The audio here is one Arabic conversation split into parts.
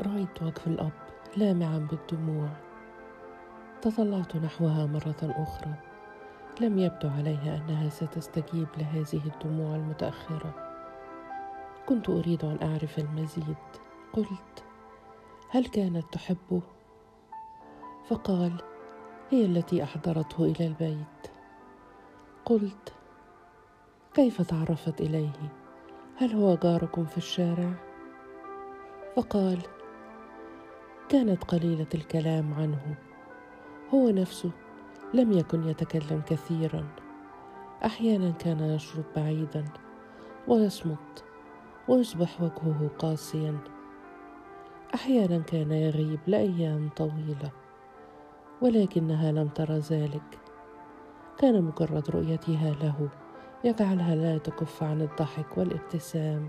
رأيت وجه الأب لامعا بالدموع. تطلعت نحوها مرة أخرى. لم يبدو عليها أنها ستستجيب لهذه الدموع المتأخرة. كنت أريد أن أعرف المزيد. قلت هل كانت تحبه؟ فقال هي التي أحضرته إلى البيت. قلت كيف تعرفت إليه؟ هل هو جاركم في الشارع؟ فقال كانت قليلة الكلام عنه. هو نفسه لم يكن يتكلم كثيرا. أحيانا كان يشرب بعيدا ويصمت ويصبح وجهه قاسيا. أحيانا كان يغيب لأيام طويلة ولكنها لم تر ذلك. كان مجرد رؤيتها له يجعلها لا تكف عن الضحك والابتسام.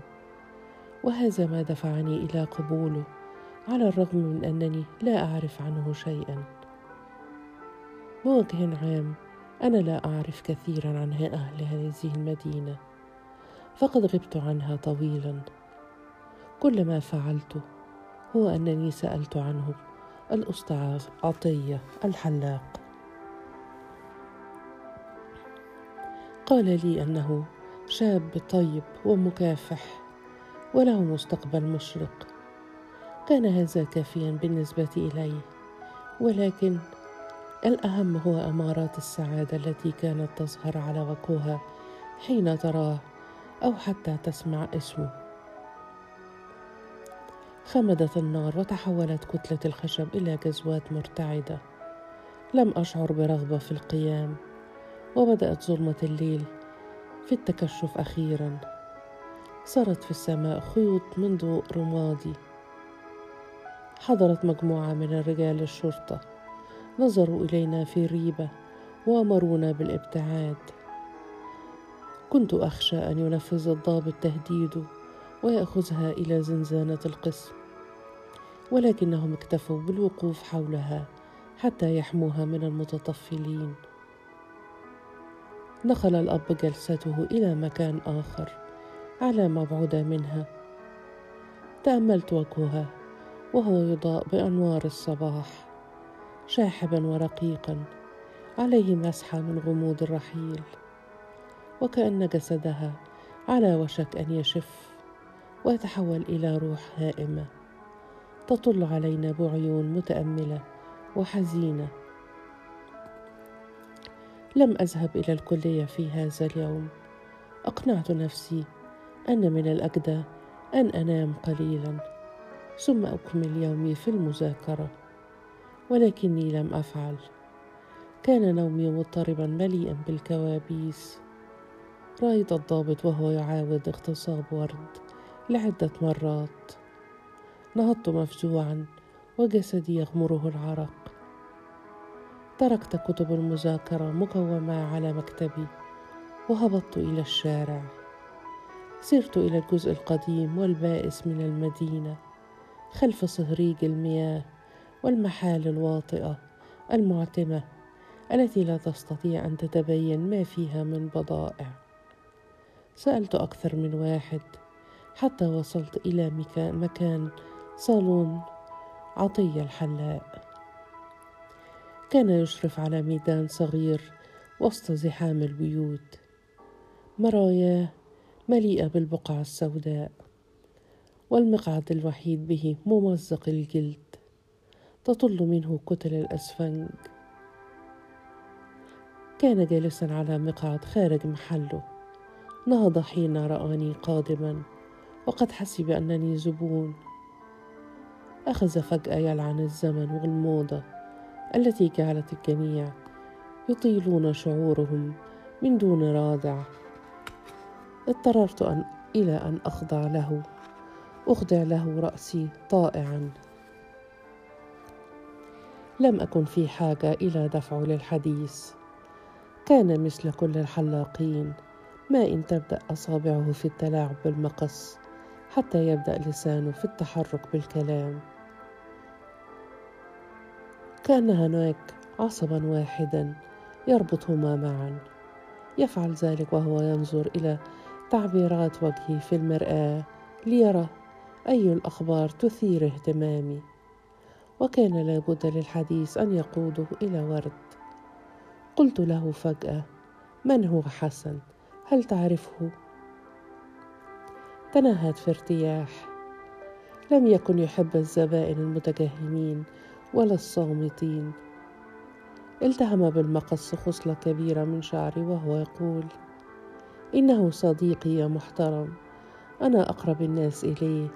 وهذا ما دفعني إلى قبوله. على الرغم من أنني لا أعرف عنه شيئا. بوجه عام أنا لا أعرف كثيرا عن أهل هذه المدينة. فقد غبت عنها طويلا. كل ما فعلته هو أنني سألت عنه الأستاذ عطية الحلاق. قال لي أنه شاب طيب ومكافح وله مستقبل مشرق. كان هذا كافيا بالنسبة إلي ولكن الأهم هو أمارات السعادة التي كانت تظهر على وجهها حين تراه أو حتى تسمع اسمه. خمدت النار وتحولت كتلة الخشب إلى جزوات مرتعدة. لم أشعر برغبة في القيام وبدأت ظلمة الليل في التكشف أخيرا. سرت في السماء خيوط من ضوء رمادي. حضرت مجموعة من الرجال الشرطة. نظروا إلينا في ريبة وأمرونا بالابتعاد. كنت أخشى أن ينفذ الضابط تهديده ويأخذها إلى زنزانة القسم ولكنهم اكتفوا بالوقوف حولها حتى يحموها من المتطفلين. نقل الأب جلسته إلى مكان آخر على مبعودة منها. تأملت وجهها. وهو يضاء بأنوار الصباح شاحبا ورقيقا عليه مسحة من غموض الرحيل. وكأن جسدها على وشك أن يشف ويتحول إلى روح هائمة. تطل علينا بعيون متأملة وحزينة. لم أذهب إلى الكلية في هذا اليوم. أقنعت نفسي أن من الاجدى أن أنام قليلا. ثم أكمل يومي في المذاكرة ولكني لم أفعل. كان نومي مضطربا مليئا بالكوابيس. رأيت الضابط وهو يعاود اغتصاب ورد لعدة مرات. نهضت مفزوعا وجسدي يغمره العرق. تركت كتب المذاكرة مكومه على مكتبي وهبطت إلى الشارع. سرت إلى الجزء القديم والبائس من المدينة. خلف صهريج المياه والمحال الواطئة المعتمة التي لا تستطيع أن تتبين ما فيها من بضائع. سألت أكثر من واحد حتى وصلت إلى مكان صالون عطية الحلاق. كان يشرف على ميدان صغير وسط زحام البيوت. مراياه مليئة بالبقع السوداء. والمقعد الوحيد به ممزق الجلد تطل منه كتل الأسفنج. كان جالسا على مقعد خارج محله. نهض حين رآني قادما وقد حسب أنني زبون. أخذ فجأة يلعن الزمن والموضة التي جعلت الجميع يطيلون شعورهم من دون رادع. اضطررت أن إلى أن أخضع له. أخضع له رأسي طائعا. لم أكن في حاجة إلى دفع للحديث. كان مثل كل الحلاقين ما إن تبدأ أصابعه في التلاعب بالمقص حتى يبدأ لسانه في التحرك بالكلام. كان هناك عصبا واحدا يربطهما معا. يفعل ذلك وهو ينظر إلى تعبيرات وجهي في المرآة ليرى أي الأخبار تثير اهتمامي؟ وكان لابد للحديث أن يقوده إلى ورد. قلت له فجأة من هو حسن؟ هل تعرفه? تنهد في ارتياح. لم يكن يحب الزبائن المتجهمين ولا الصامتين. التهم بالمقص خصلة كبيرة من شعري وهو يقول إنه صديقي يا محترم أنا أقرب الناس إليه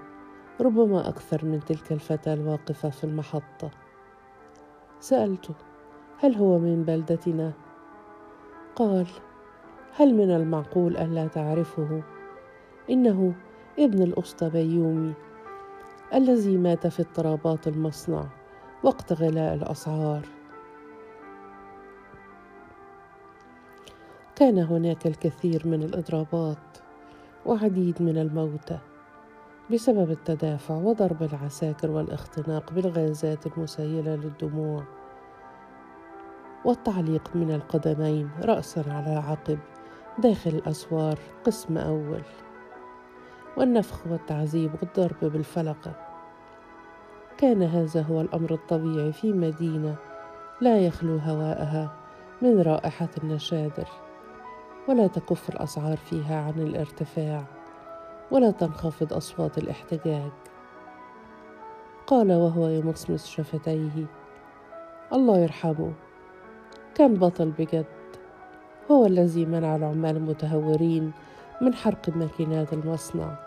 ربما أكثر من تلك الفتاة الواقفة في المحطة. سألته هل هو من بلدتنا؟ قال هل من المعقول ألا تعرفه؟ إنه ابن الأسطى بيومي الذي مات في اضطرابات المصنع وقت غلاء الأسعار. كان هناك الكثير من الإضرابات وعديد من الموتى. بسبب التدافع وضرب العساكر والاختناق بالغازات المسيلة للدموع. والتعليق من القدمين رأسا على عقب داخل الأسوار قسم أول. والنفخ والتعذيب والضرب بالفلقة كان هذا هو الأمر الطبيعي في مدينة لا يخلو هواءها من رائحة النشادر ولا تكف الأسعار فيها عن الارتفاع. ولا تنخفض أصوات الاحتجاج. قال وهو يمصمص شفتيه. الله يرحمه. كان بطل بجد. هو الذي منع العمال المتهورين من حرق ماكينات المصنع.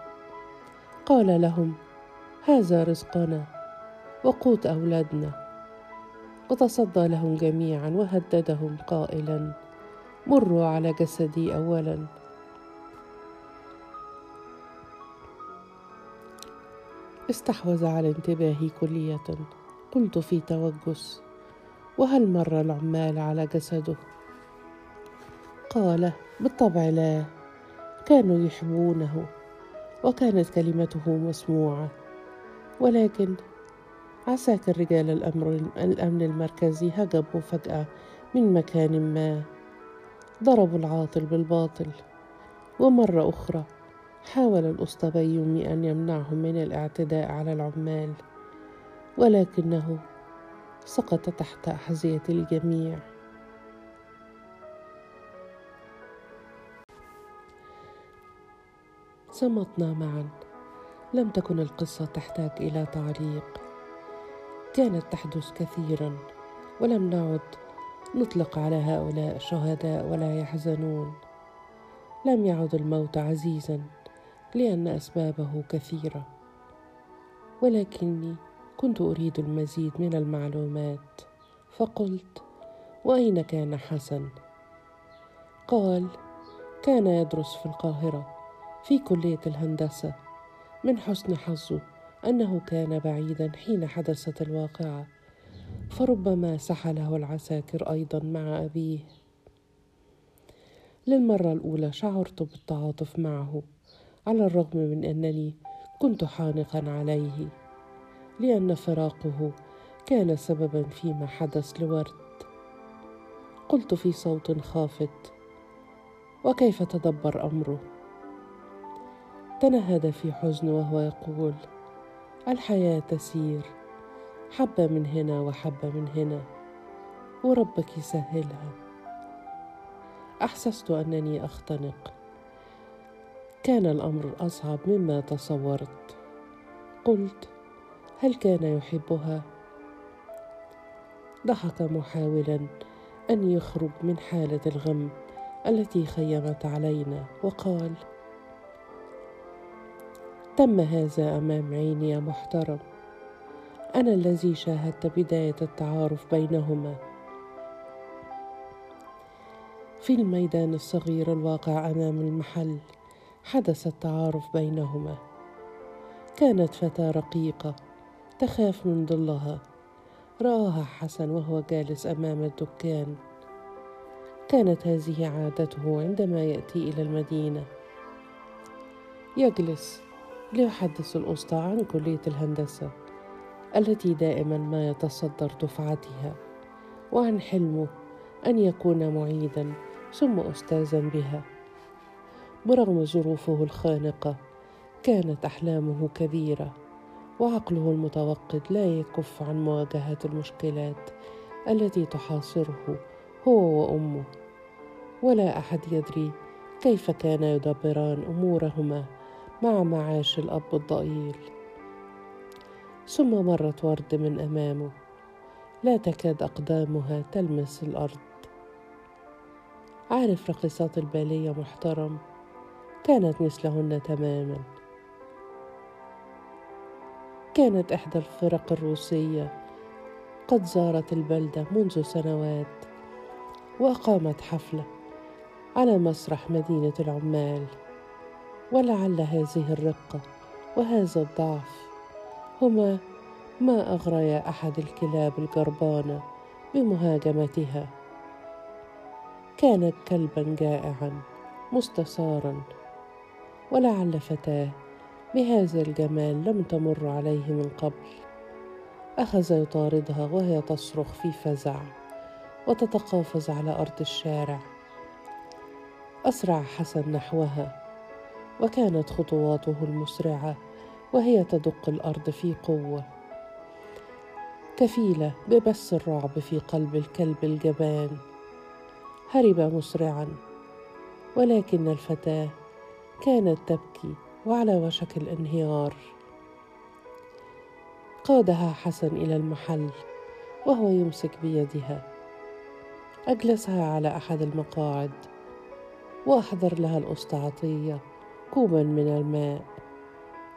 قال لهم هذا رزقنا وقوت أولادنا. وتصدى لهم جميعا وهددهم قائلا مروا على جسدي اولا. استحوذ على انتباهي كلية. قلت في توجس وهل مر العمال على جسده؟ قال بالطبع لا كانوا يحبونه وكانت كلمته مسموعة. ولكن عساكر رجال الأمر الأمن المركزي هجموا فجأة من مكان ما ضربوا العاطل بالباطل ومرة أخرى حاول الأسطبيومي أن يمنعهم من الاعتداء على العمال ولكنه سقط تحت أحذية الجميع. صمتنا معا. لم تكن القصة تحتاج إلى تعليق. كانت تحدث كثيرا ولم نعد نطلق على هؤلاء شهداء ولا يحزنون. لم يعد الموت عزيزا. لأن أسبابه كثيرة. ولكني كنت أريد المزيد من المعلومات. فقلت وأين كان حسن؟ قال كان يدرس في القاهرة في كلية الهندسة من حسن حظه أنه كان بعيدا حين حدثت الواقعة فربما سحله العساكر أيضا مع أبيه. للمرة الأولى شعرت بالتعاطف معه. على الرغم من أنني كنت حانقا عليه لأن فراقه كان سببا فيما حدث لورد. قلت في صوت خافت وكيف تدبر أمره؟ تنهد في حزن وهو يقول الحياة تسير حبه من هنا وحبه من هنا وربك يسهلها أحسست أنني أختنق. كان الأمر اصعب مما تصورت. قلت هل كان يحبها؟ ضحك محاولا أن يخرج من حالة الغم التي خيمت علينا وقال تم هذا أمام عيني يا محترم. أنا الذي شاهدت بداية التعارف بينهما. في الميدان الصغير الواقع أمام المحل حدث التعارف بينهما. كانت فتاة رقيقة تخاف من ظلها رآها حسن وهو جالس أمام الدكان. كانت هذه عادته عندما يأتي إلى المدينة. يجلس. ليحدث الأسطى عن كلية الهندسة التي دائما ما يتصدر دفعتها وعن حلمه أن يكون معيدا ثم استاذا بها. برغم ظروفه الخانقة كانت أحلامه كبيرة وعقله المتوقد لا يكف عن مواجهة المشكلات التي تحاصره هو وأمه. ولا أحد يدري كيف كان يدبران أمورهما مع معاش الأب الضئيل. ثم مرت ورد من أمامه لا تكاد أقدامها تلمس الأرض. عارف رقصات البالية محترم كانت مثلهن تماما. كانت إحدى الفرق الروسية. قد زارت البلدة منذ سنوات وأقامت حفلة على مسرح مدينة العمال. ولعل هذه الرقة وهذا الضعف هما ما أغريا أحد الكلاب الجربانه بمهاجمتها. كان كلبا جائعا مستثارا ولعل فتاة بهذا الجمال لم تمر عليه من قبل. أخذ يطاردها وهي تصرخ في فزع وتتقافز على أرض الشارع. أسرع حسن نحوها وكانت خطواته المسرعة وهي تدق الأرض في قوة. كفيلة ببث الرعب في قلب الكلب الجبان. هرب مسرعا ولكن الفتاة كانت تبكي وعلى وشك الانهيار. قادها حسن إلى المحل وهو يمسك بيدها. أجلسها على أحد المقاعد وأحضر لها الاسطى عطيه كوبا من الماء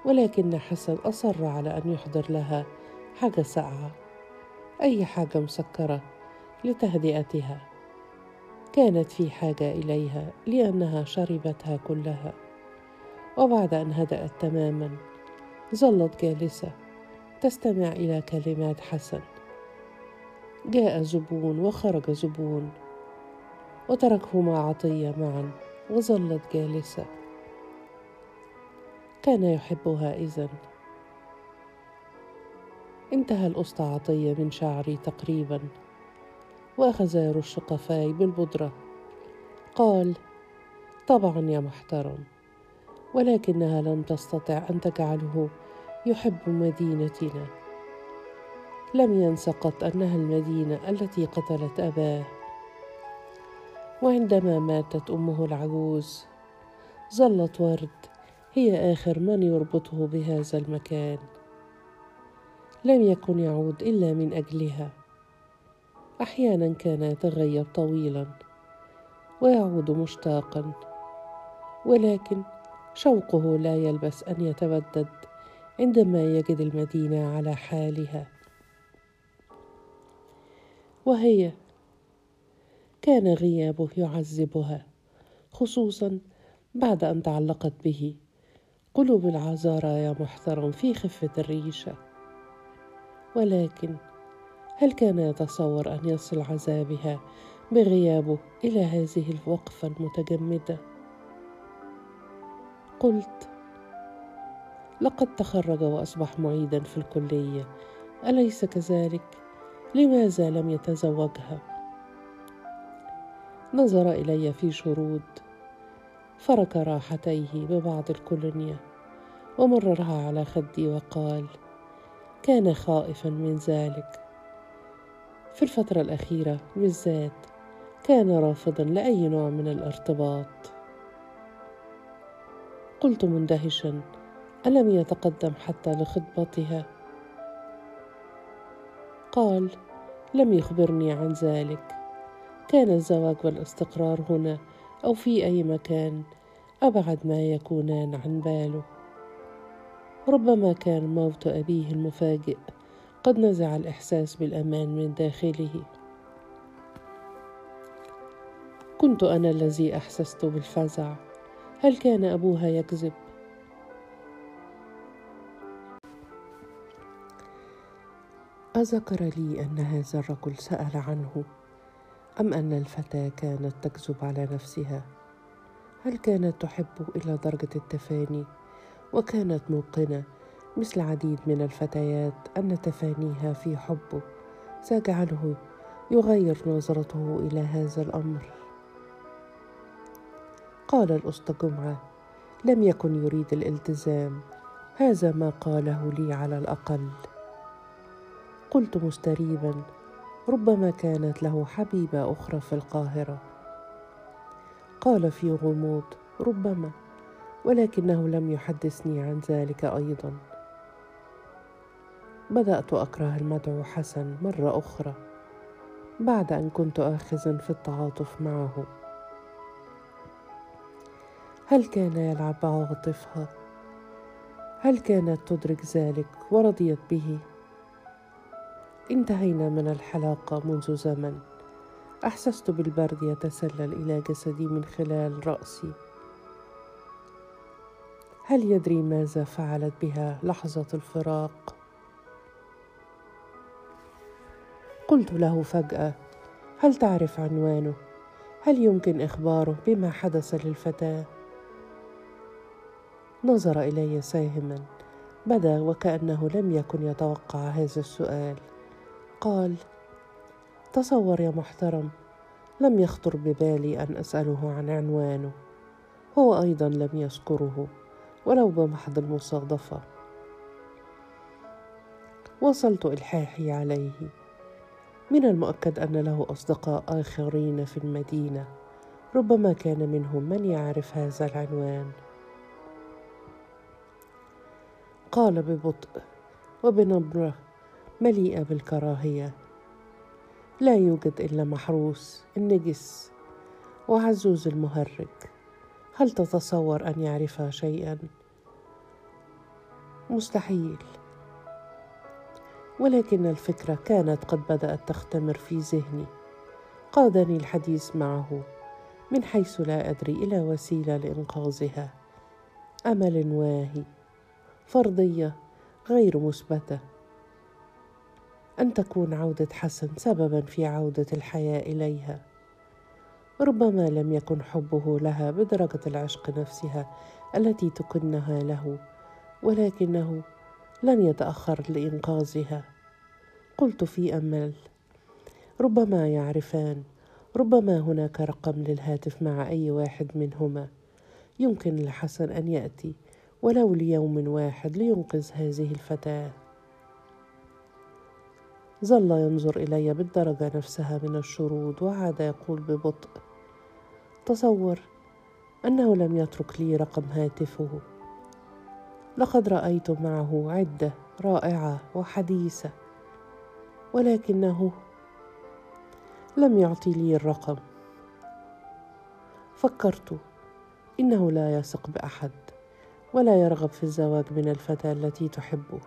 ولكن حسن أصر على أن يحضر لها حاجة ساقعه أي حاجة مسكرة لتهدئتها. كانت في حاجة إليها لأنها شربتها كلها. وبعد أن هدأت تماما ظلت جالسة تستمع إلى كلمات حسن. جاء زبون وخرج زبون وتركهما عطية معا وظلت جالسة. كان يحبها اذن انتهى الأسطى عطية من شعري تقريبا وأخذ يرش قفاي بالبودره قال طبعا يا محترم. ولكنها لم تستطع أن تجعله يحب مدينتنا. لم ينس قط أنها المدينة التي قتلت أباه. وعندما ماتت أمه العجوز ظلت ورد هي آخر من يربطه بهذا المكان. لم يكن يعود إلا من أجلها. أحيانا كان يتغيب طويلا ويعود مشتاقا ولكن شوقه لا يلبس أن يتبدد عندما يجد المدينة على حالها. وهي كان غيابه يعذبها خصوصا بعد أن تعلقت به. قلوب العذارى يا محترم في خفة الريشة. ولكن هل كان يتصور أن يصل عذابها بغيابه إلى هذه الوقفة المتجمدة؟ قلت لقد تخرج وأصبح معيدا في الكلية أليس كذلك؟ لماذا لم يتزوجها؟ نظر إلي في شرود فرك راحتيه ببعض الكولونيا ومررها على خدي وقال كان خائفا من ذلك. في الفترة الأخيرة بالذات كان رافضا لأي نوع من الارتباط. قلت مندهشا ألم يتقدم حتى لخطبتها؟ قال لم يخبرني عن ذلك. كان الزواج والاستقرار هنا أو في أي مكان أبعد ما يكونان عن باله. ربما كان موت أبيه المفاجئ قد نزع الإحساس بالأمان من داخله. كنت أنا الذي أحسست بالفزع. هل كان أبوها يكذب؟ أذكر لي ان هذا الرجل سال عنه أم أن الفتاة كانت تكذب على نفسها؟ هل كانت تحبه إلى درجة التفاني؟ وكانت موقنة مثل عديد من الفتيات أن تفانيها في حبه. سيجعله يغير نظرته إلى هذا الأمر. قال الاسطى جمعة. لم يكن يريد الالتزام. هذا ما قاله لي على الأقل. قلت مستريبا. ربما كانت له حبيبة أخرى في القاهرة. قال في غموض. ربما. ولكنه لم يحدثني عن ذلك أيضا. بدأت أكره المدعو حسن مرة أخرى. بعد أن كنت اخذا في التعاطف معه. هل كان يلعب بعواطفها هل كانت تدرك ذلك ورضيت به؟ انتهينا من الحلاقه منذ زمن. أحسست بالبرد يتسلل إلى جسدي من خلال رأسي. هل يدري ماذا فعلت بها لحظة الفراق؟ قلت له فجأة هل تعرف عنوانه؟ هل يمكن إخباره بما حدث للفتاة؟ نظر إلي ساهما. بدا وكأنه لم يكن يتوقع هذا السؤال. قال تصور يا محترم لم يخطر ببالي أن أسأله عن عنوانه. هو أيضا لم يذكره ولو بمحض المصادفة. وصلت إلحاحي عليه. من المؤكد أن له أصدقاء آخرين في المدينة ربما كان منهم من يعرف هذا العنوان. قال ببطء وبنبرة مليئة بالكراهية. لا يوجد إلا محروس النجس وعزوز المهرج. هل تتصور أن يعرف شيئا؟ مستحيل. ولكن الفكرة كانت قد بدأت تختمر في ذهني. قادني الحديث معه من حيث لا أدري إلى وسيلة لإنقاذها. أمل واهي. فرضية غير مثبتة. أن تكون عودة حسن سببا في عودة الحياة إليها. ربما لم يكن حبه لها بدرجة العشق نفسها التي تكنها له ولكنه لن يتأخر لإنقاذها. قلت في أمل ربما يعرفان ربما هناك رقم للهاتف مع أي واحد منهما. يمكن لحسن أن يأتي. ولو ليوم واحد لينقذ هذه الفتاة. ظل ينظر إلي بالدرجة نفسها من الشرود وعاد يقول ببطء تصور أنه لم يترك لي رقم هاتفه. لقد رأيت معه عدة رائعة وحديثة ولكنه لم يعطي لي الرقم. فكرت إنه لا يثق بأحد. ولا يرغب في الزواج من الفتاه التي تحبه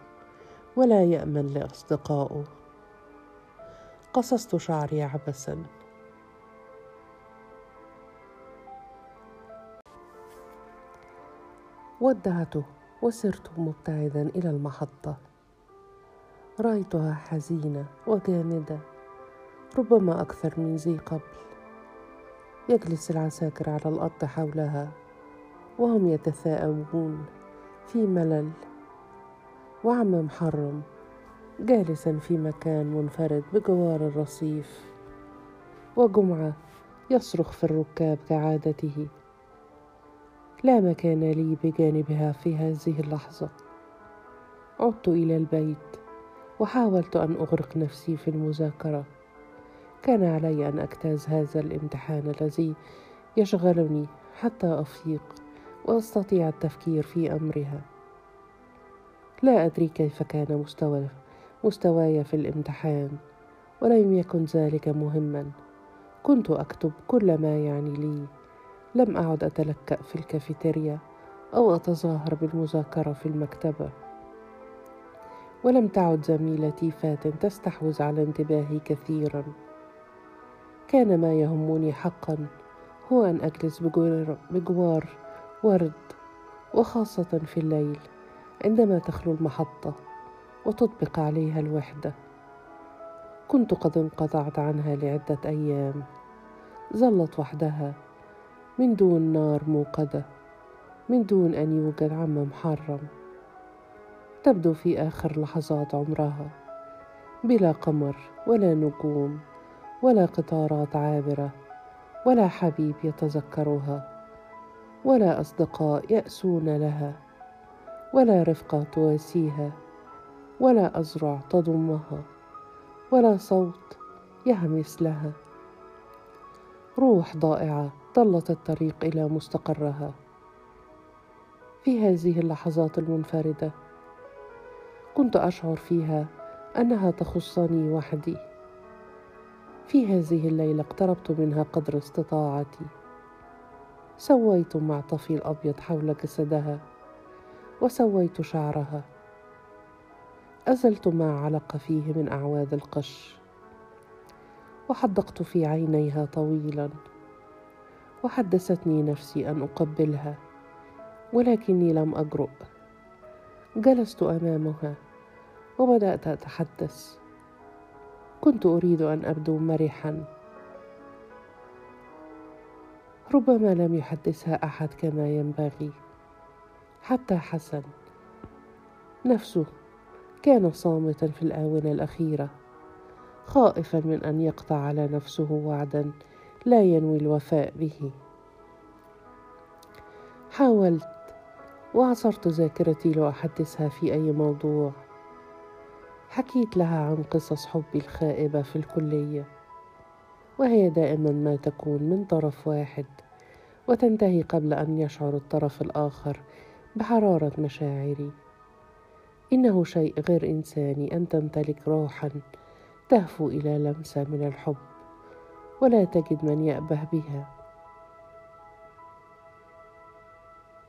ولا يأمن لأصدقائه. قصصت شعري عبثا. ودعته وسرت مبتعدا إلى المحطة. رأيتها حزينة وجامدة ربما أكثر من ذي قبل. يجلس العساكر على الأرض حولها. وهم يتثاءبون في ملل. وعم محرم جالسا في مكان منفرد بجوار الرصيف. وجمعة يصرخ في الركاب كعادته. لا مكان لي بجانبها في هذه اللحظة. عدت إلى البيت وحاولت أن أغرق نفسي في المذاكرة. كان علي أن أجتاز هذا الامتحان الذي يشغلني حتى أفيق. وأستطيع التفكير في أمرها. لا أدري كيف كان مستوى مستواي في الامتحان ولم يكن ذلك مهما. كنت أكتب كل ما يعني لي. لم أعد أتلكأ في الكافيتيريا أو أتظاهر بالمذاكرة في المكتبة. ولم تعد زميلتي فاتن تستحوذ على انتباهي كثيرا. كان ما يهمني حقا هو أن أجلس بجوار, بجوار ورد وخاصة في الليل عندما تخلو المحطة وتطبق عليها الوحدة. كنت قد انقطعت عنها لعدة أيام. ظلت وحدها من دون نار موقدة من دون أن يوجد عم محرم. تبدو في آخر لحظات عمرها بلا قمر ولا نجوم ولا قطارات عابرة ولا حبيب يتذكرها. ولا أصدقاء يأسون لها ولا رفقه تواسيها ولا أزرع تضمها ولا صوت يهمس لها. روح ضائعة ضلت الطريق إلى مستقرها. في هذه اللحظات المنفردة كنت أشعر فيها أنها تخصني وحدي. في هذه الليلة اقتربت منها قدر استطاعتي. سويت معطفي الأبيض حول جسدها وسويت شعرها. أزلت ما علق فيه من أعواد القش وحدقت في عينيها طويلا وحدثتني نفسي أن أقبلها ولكني لم أجرؤ. جلست أمامها وبدأت أتحدث. كنت أريد أن أبدو مرحا. ربما لم يحدثها أحد كما ينبغي. حتى حسن. نفسه كان صامتا في الآونة الأخيرة خائفا من أن يقطع على نفسه وعدا لا ينوي الوفاء به. حاولت وعصرت ذاكرتي لأحدثها في أي موضوع. حكيت لها عن قصص حبي الخائبة في الكلية وهي دائما ما تكون من طرف واحد. وتنتهي قبل أن يشعر الطرف الآخر بحرارة مشاعري. إنه شيء غير إنساني أن تمتلك روحا تهفو إلى لمسة من الحب ولا تجد من يأبه بها.